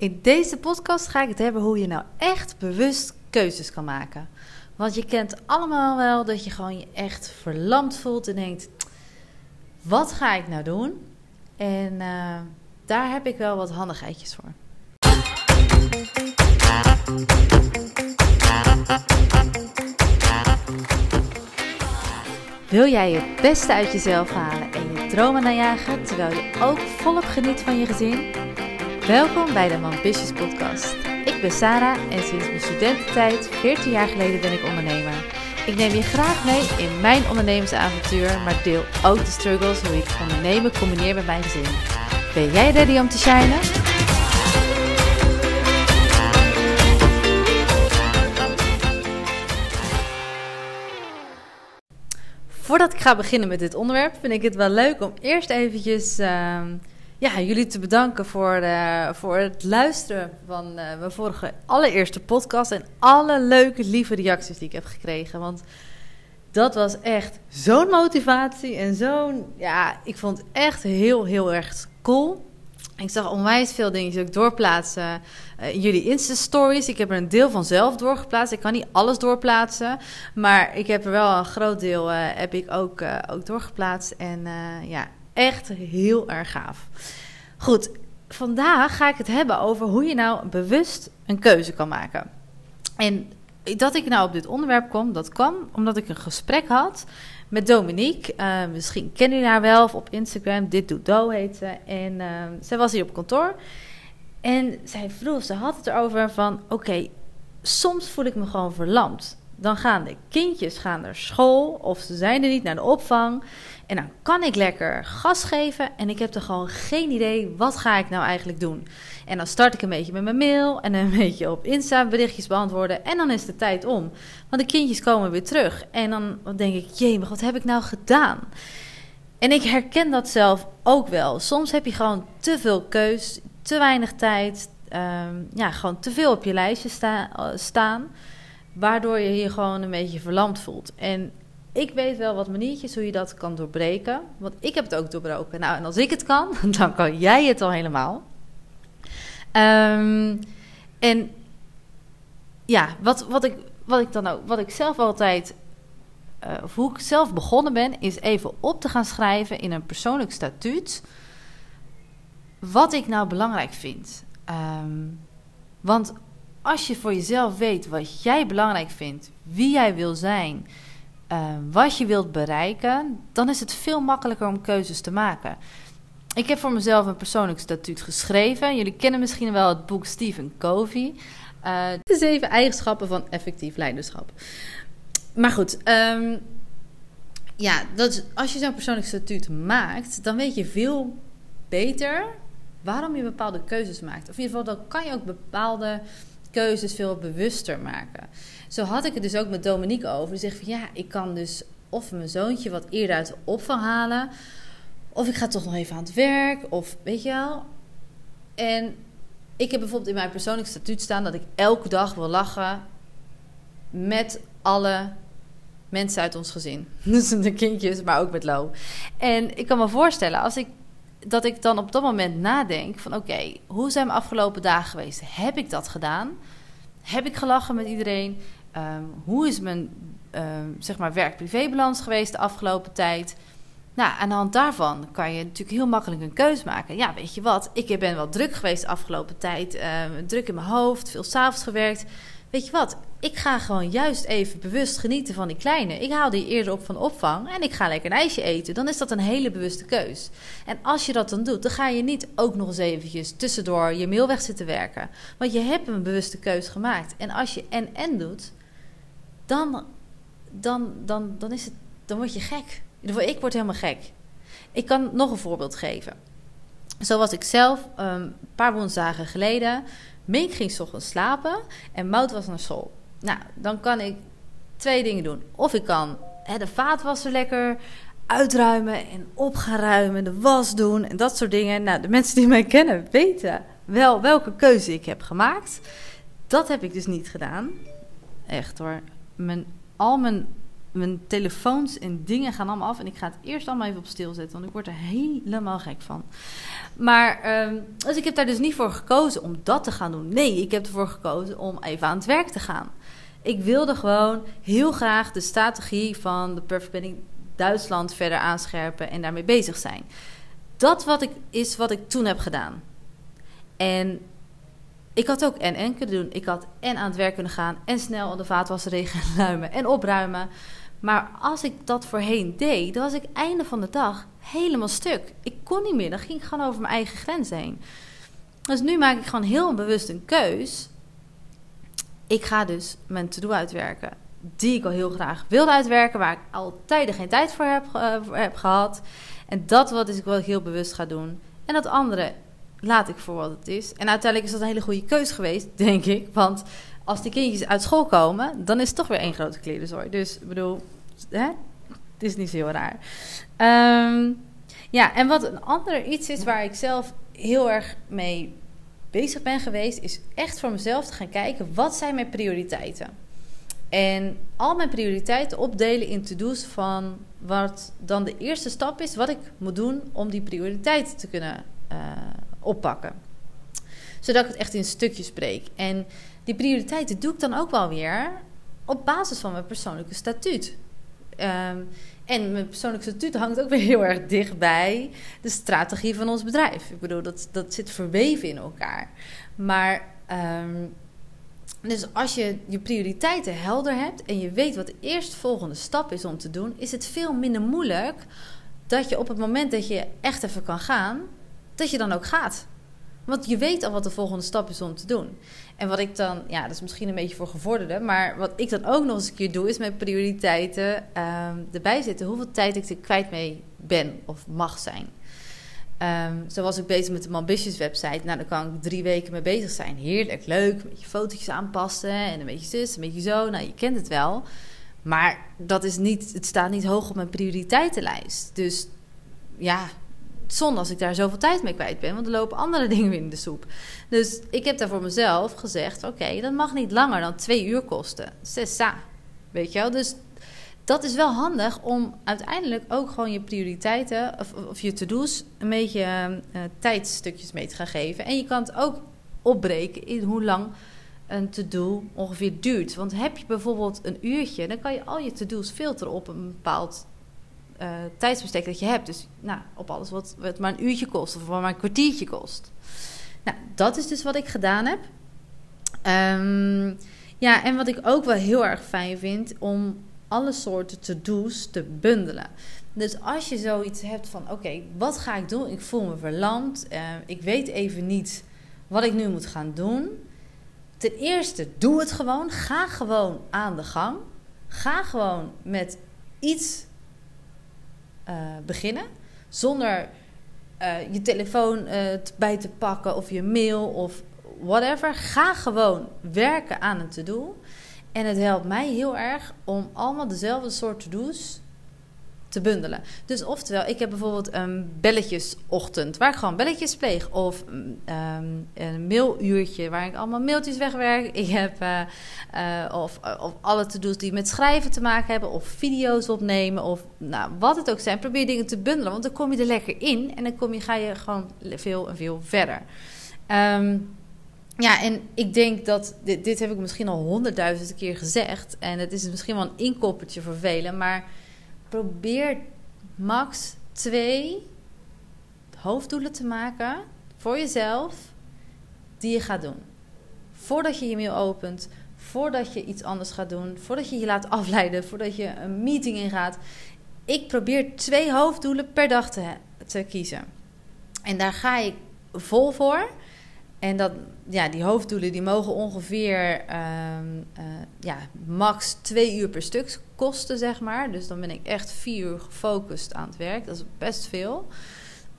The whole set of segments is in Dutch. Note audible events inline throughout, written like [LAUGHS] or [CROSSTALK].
In deze podcast ga ik het hebben hoe je nou echt bewust keuzes kan maken. Want je kent allemaal wel dat je gewoon je echt verlamd voelt en denkt: wat ga ik nou doen? En uh, daar heb ik wel wat handigheidjes voor. Wil jij het beste uit jezelf halen en je dromen najagen terwijl je ook volop geniet van je gezin? Welkom bij de Ambitious Podcast. Ik ben Sarah en sinds mijn studententijd, 14 jaar geleden, ben ik ondernemer. Ik neem je graag mee in mijn ondernemersavontuur, maar deel ook de struggles hoe ik ondernemen combineer met mijn gezin. Ben jij ready om te shinen? Voordat ik ga beginnen met dit onderwerp, vind ik het wel leuk om eerst eventjes uh, ja, jullie te bedanken voor, uh, voor het luisteren van uh, mijn vorige allereerste podcast en alle leuke, lieve reacties die ik heb gekregen. Want dat was echt zo'n motivatie en zo'n, ja, ik vond het echt heel, heel erg cool. Ik zag onwijs veel dingen ook doorplaatsen uh, jullie Insta-stories. Ik heb er een deel van zelf doorgeplaatst. Ik kan niet alles doorplaatsen. Maar ik heb er wel een groot deel heb ik ook, ook doorgeplaatst. En ja, echt heel erg gaaf. Goed, vandaag ga ik het hebben over hoe je nou bewust een keuze kan maken. En dat ik nou op dit onderwerp kom, dat kwam omdat ik een gesprek had met Dominique. Uh, misschien kennen jullie haar wel of op Instagram. Dit doet Do heet ze. En uh, zij was hier op kantoor. En zij vroeg, ze had het erover van... Oké, soms voel ik me gewoon verlamd. Dan gaan de kindjes gaan naar school of ze zijn er niet naar de opvang. En dan kan ik lekker gas geven en ik heb er gewoon geen idee wat ga ik nou eigenlijk doen. En dan start ik een beetje met mijn mail en een [LAUGHS] beetje op Insta berichtjes beantwoorden en dan is de tijd om. Want de kindjes komen weer terug en dan denk ik, jee, maar wat heb ik nou gedaan? En ik herken dat zelf ook wel. Soms heb je gewoon te veel keus, te weinig tijd, um, ja, gewoon te veel op je lijstje sta staan, waardoor je je gewoon een beetje verlamd voelt. En ik weet wel wat maniertjes hoe je dat kan doorbreken. Want ik heb het ook doorbroken. Nou, en als ik het kan, [LAUGHS] dan kan jij het al helemaal. Um, en ja, wat, wat, ik, wat ik dan ook, wat ik zelf altijd, of hoe ik zelf begonnen ben, is even op te gaan schrijven in een persoonlijk statuut. Wat ik nou belangrijk vind. Um, want als je voor jezelf weet wat jij belangrijk vindt, wie jij wil zijn, uh, wat je wilt bereiken, dan is het veel makkelijker om keuzes te maken. Ik heb voor mezelf een persoonlijk statuut geschreven. Jullie kennen misschien wel het boek Stephen Covey. Uh, de zeven eigenschappen van effectief leiderschap. Maar goed, um, ja, dat, als je zo'n persoonlijk statuut maakt, dan weet je veel beter waarom je bepaalde keuzes maakt. Of in ieder geval, dan kan je ook bepaalde keuzes veel bewuster maken. Zo had ik het dus ook met Dominique over. Die zegt van ja, ik kan dus of mijn zoontje wat eerder uit de opvang halen. Of ik ga toch nog even aan het werk. Of weet je wel. En ik heb bijvoorbeeld in mijn persoonlijk statuut staan dat ik elke dag wil lachen met alle mensen uit ons gezin. [LAUGHS] Dus de kindjes, maar ook met Lo. En ik kan me voorstellen, als ik dat ik dan op dat moment nadenk van oké, hoe zijn mijn afgelopen dagen geweest? Heb ik dat gedaan? Heb ik gelachen met iedereen? Um, hoe is mijn um, zeg maar werk-privébalans geweest de afgelopen tijd? Nou, aan de hand daarvan kan je natuurlijk heel makkelijk een keuze maken. Ja, weet je wat, ik ben wel druk geweest de afgelopen tijd. Um, druk in mijn hoofd, veel s'avonds gewerkt. Weet je wat, ik ga gewoon juist even bewust genieten van die kleine. Ik haal die eerder op van opvang en ik ga lekker een ijsje eten. Dan is dat een hele bewuste keus. En als je dat dan doet, dan ga je niet ook nog eens eventjes tussendoor je mail weg zitten werken. Want je hebt een bewuste keus gemaakt. En als je en-en doet, dan, dan, dan, dan, is het, dan word je gek. Ik word helemaal gek. Ik kan nog een voorbeeld geven. Zo was ik zelf um, een paar woensdagen geleden. Mink ging ochtends slapen en Mout was naar school. Nou, dan kan ik twee dingen doen. Of ik kan hè, de vaatwasser lekker uitruimen en op gaan ruimen, de was doen en dat soort dingen. Nou, de mensen die mij kennen weten wel welke keuze ik heb gemaakt. Dat heb ik dus niet gedaan. Echt hoor. Mijn, al mijn mijn telefoons en dingen gaan allemaal af. En ik ga het eerst allemaal even op stil zetten, want ik word er helemaal gek van. Maar, ehm, dus ik heb daar dus niet voor gekozen om dat te gaan doen. Nee, ik heb ervoor gekozen om even aan het werk te gaan. Ik wilde gewoon heel graag de strategie van de Perfect Planning Duitsland verder aanscherpen en daarmee bezig zijn. Dat wat ik, is wat ik toen heb gedaan. En ik had ook en en kunnen doen. Ik had en aan het werk kunnen gaan en snel de vaatwasser gaan ruimen [LAUGHS] en opruimen. Maar als ik dat voorheen deed, dan was ik einde van de dag helemaal stuk. Ik kon niet meer, dan ging ik gewoon over mijn eigen grens heen. Dus nu maak ik gewoon heel bewust een keus. Ik ga dus mijn to-do uitwerken. Die ik al heel graag wilde uitwerken, waar ik al tijden geen tijd voor heb, uh, heb gehad. En dat wat is ik wel heel bewust ga doen. En dat andere laat ik voor wat het is. En uiteindelijk is dat een hele goede keus geweest, [LAUGHS] denk ik. Want als die kindjes uit school komen, dan is het toch weer één grote klerenzooi. Dus ik bedoel, het is niet zo heel raar. Um, ja, en wat een ander iets is waar ik zelf heel erg mee bezig ben geweest, is echt voor mezelf te gaan kijken wat zijn mijn prioriteiten. En al mijn prioriteiten opdelen in to-do's van wat dan de eerste stap is, wat ik moet doen om die prioriteiten te kunnen uh, oppakken. Zodat ik het echt in stukjes spreek. En die prioriteiten doe ik dan ook wel weer op basis van mijn persoonlijke statuut. Um, en mijn persoonlijke statuut hangt ook weer heel erg dichtbij de strategie van ons bedrijf. Ik bedoel, dat, dat zit verweven in elkaar. Maar um, dus als je je prioriteiten helder hebt en je weet wat de eerstvolgende stap is om te doen, is het veel minder moeilijk dat je op het moment dat je echt even kan gaan, dat je dan ook gaat. Want je weet al wat de volgende stap is om te doen. En wat ik dan, ja, dat is misschien een beetje voor gevorderden, maar wat ik dan ook nog eens een keer doe, is mijn prioriteiten um, erbij zetten. Hoeveel tijd ik er kwijt mee ben of mag zijn. Um, zo was ik bezig met de Ambitious website. Nou, dan kan ik drie weken mee bezig zijn. Heerlijk, leuk. Een beetje fotootjes aanpassen en een beetje zus, een beetje zo. Nou, je kent het wel. Maar dat is niet, het staat niet hoog op mijn prioriteitenlijst. Dus ja, zonde als ik daar zoveel tijd mee kwijt ben, want er lopen andere [LAUGHS] dingen in de soep. Dus ik heb daar voor mezelf gezegd: oké, dat mag niet langer dan twee uur kosten. Sessa. Weet je wel? Dus dat is wel handig om uiteindelijk ook gewoon je prioriteiten of, of je to-do's een beetje uh, tijdstukjes mee te gaan geven. En je kan het ook opbreken in hoe lang een to-do ongeveer duurt. Want heb je bijvoorbeeld een uurtje, dan kan je al je to-do's filteren op een bepaald uh, tijdsbestek dat je hebt. Dus nou, op alles wat, wat maar een uurtje kost of wat maar een kwartiertje kost. Nou, dat is dus wat ik gedaan heb. Um, ja, en wat ik ook wel heel erg fijn vind om alle soorten to-do's te bundelen. Dus als je zoiets hebt van: oké, wat ga ik doen? Ik voel me verlamd. Uh, ik weet even niet wat ik nu moet gaan doen. Ten eerste, doe het gewoon. Ga gewoon aan de gang. Ga gewoon met iets uh, beginnen. Zonder uh, je telefoon uh, bij te pakken of je mail of whatever. Ga gewoon werken aan een to-do. En het helpt mij heel erg om allemaal dezelfde soort to-do's te bundelen. Dus oftewel, ik heb bijvoorbeeld een belletjesochtend waar ik gewoon belletjes pleeg. Of um, een mailuurtje waar ik allemaal mailtjes wegwerk. Ik heb uh, uh, of, of alle to-do's die met schrijven te maken hebben. Of video's opnemen. Of nou, wat het ook zijn. Probeer dingen te bundelen. Want dan kom je er lekker in. En dan kom je, ga je gewoon veel en veel verder. Um, ja, en ik denk dat dit, dit heb ik misschien al honderdduizend keer gezegd. En het is misschien wel een inkoppertje voor velen. Maar probeer max twee hoofddoelen te maken voor jezelf die je gaat doen. Voordat je je mail opent, voordat je iets anders gaat doen, voordat je je laat afleiden, voordat je een meeting ingaat. Ik probeer twee hoofddoelen per dag te, te kiezen. En daar ga ik vol voor. En dat, ja, die hoofddoelen die mogen ongeveer um, uh, ja, max twee uur per stuk kosten, zeg maar. Dus dan ben ik echt vier uur gefocust aan het werk. Dat is best veel.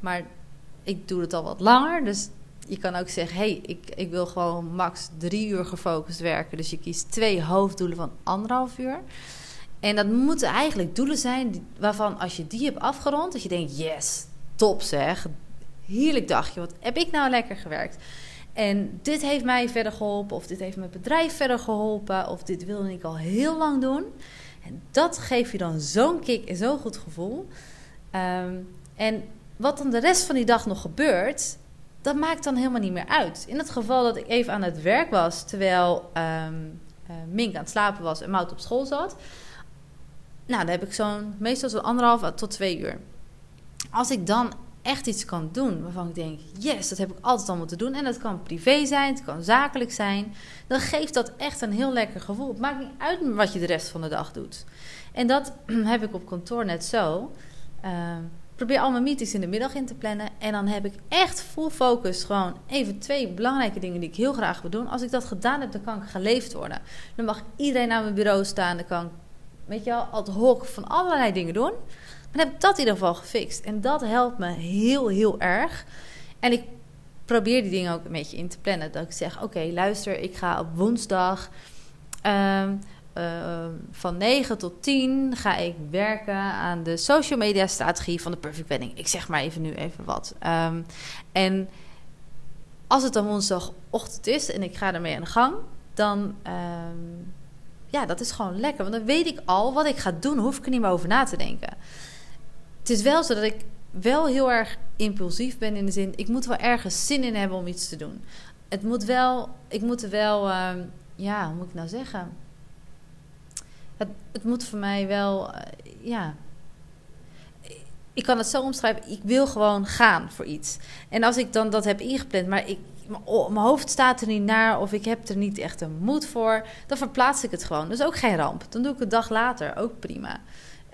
Maar ik doe het al wat langer. Dus je kan ook zeggen, hey, ik, ik wil gewoon max drie uur gefocust werken. Dus je kiest twee hoofddoelen van anderhalf uur. En dat moeten eigenlijk doelen zijn waarvan als je die hebt afgerond... dat je denkt, yes, top zeg, heerlijk dagje. Wat heb ik nou lekker gewerkt. En dit heeft mij verder geholpen, of dit heeft mijn bedrijf verder geholpen, of dit wilde ik al heel lang doen. En dat geeft je dan zo'n kick en zo'n goed gevoel. Ehm, en wat dan de rest van die dag nog gebeurt, dat maakt dan helemaal niet meer uit. In het geval dat ik even aan het werk was, terwijl um, Mink aan het slapen was en Mout op school zat. Nou, dan heb ik zo'n, meestal zo'n anderhalf tot twee uur. Als ik dan echt iets kan doen waarvan ik denk: yes, dat heb ik altijd al moeten doen. En dat kan privé zijn, het kan zakelijk zijn. Dan geeft dat echt een heel lekker gevoel. Het maakt niet uit wat je de rest van de dag doet. En dat [CLEARS THROAT] heb ik op kantoor net zo. Uh, probeer al mijn meetings in de middag in te plannen. En dan heb ik echt full focus. Gewoon even twee belangrijke dingen die ik heel graag wil doen. Als ik dat gedaan heb, dan kan ik geleefd worden. Dan mag iedereen aan mijn bureau staan. Dan kan ik, weet je wel, ad hoc van allerlei dingen doen. Dan heb ik dat in ieder geval gefixt. En dat helpt me heel, heel erg. En ik probeer die dingen ook een beetje in te plannen. Dat ik zeg, oké, luister, ik ga op woensdag... Um, uh, van 9 tot 10 ga ik werken aan de social media strategie van de Perfect Wedding. Ik zeg maar even nu even wat. Um, en als het dan woensdagochtend is en ik ga ermee aan de gang, dan um, ja, dat is gewoon lekker. Want dan weet ik al wat ik ga doen, hoef ik er niet meer over na te denken. Het is wel zo dat ik wel heel erg impulsief ben in de zin, ik moet wel ergens zin in hebben om iets te doen. Het moet wel, ik moet er wel, um, ja, hoe moet ik nou zeggen? Het, het moet voor mij wel, uh, ja. Ik kan het zo omschrijven, ik wil gewoon gaan voor iets. En als ik dan dat heb ingepland, maar ik, mijn hoofd staat er niet naar of ik heb er niet echt een moed voor, dan verplaats ik het gewoon. Is ook geen ramp. Dan doe ik het dag later, ook prima.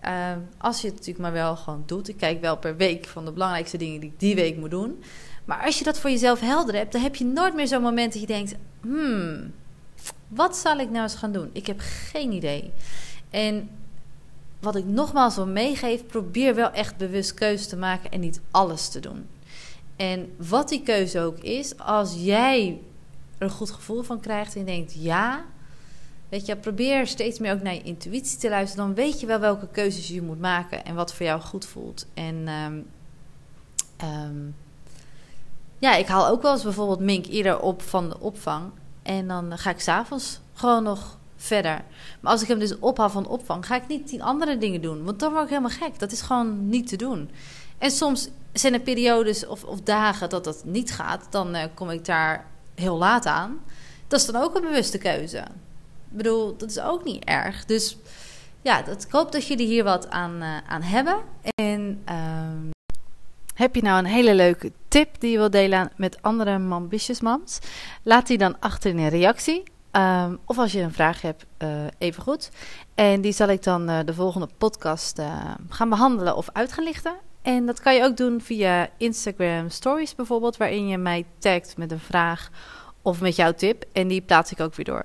Uh, als je het natuurlijk maar wel gewoon doet. Ik kijk wel per week van de belangrijkste dingen die ik die week moet doen. Maar als je dat voor jezelf helder hebt, dan heb je nooit meer zo'n moment dat je denkt: hmm, wat zal ik nou eens gaan doen? Ik heb geen idee. En wat ik nogmaals wil meegeven, probeer wel echt bewust keuze te maken en niet alles te doen. En wat die keuze ook is, als jij er een goed gevoel van krijgt en denkt: ja, Weet je, probeer steeds meer ook naar je intuïtie te luisteren. Dan weet je wel welke keuzes je moet maken en wat voor jou goed voelt. En um, um, ja, ik haal ook wel eens bijvoorbeeld Mink eerder op van de opvang. En dan ga ik s'avonds gewoon nog verder. Maar als ik hem dus ophaal van de opvang, ga ik niet tien andere dingen doen. Want dan word ik helemaal gek. Dat is gewoon niet te doen. En soms zijn er periodes of, of dagen dat dat niet gaat. Dan uh, kom ik daar heel laat aan. Dat is dan ook een bewuste keuze. Ik bedoel, dat is ook niet erg. Dus ja, dat, ik hoop dat jullie hier wat aan, uh, aan hebben. En um, heb je nou een hele leuke tip die je wilt delen met andere Mambitious Moms? Laat die dan achter in een reactie. Um, of als je een vraag hebt, uh, even goed. En die zal ik dan uh, de volgende podcast gaan behandelen of uit gaan lichten. En dat kan je ook doen via Instagram Stories bijvoorbeeld, waarin je mij tagt met een vraag of met jouw tip. En die plaats ik ook weer door.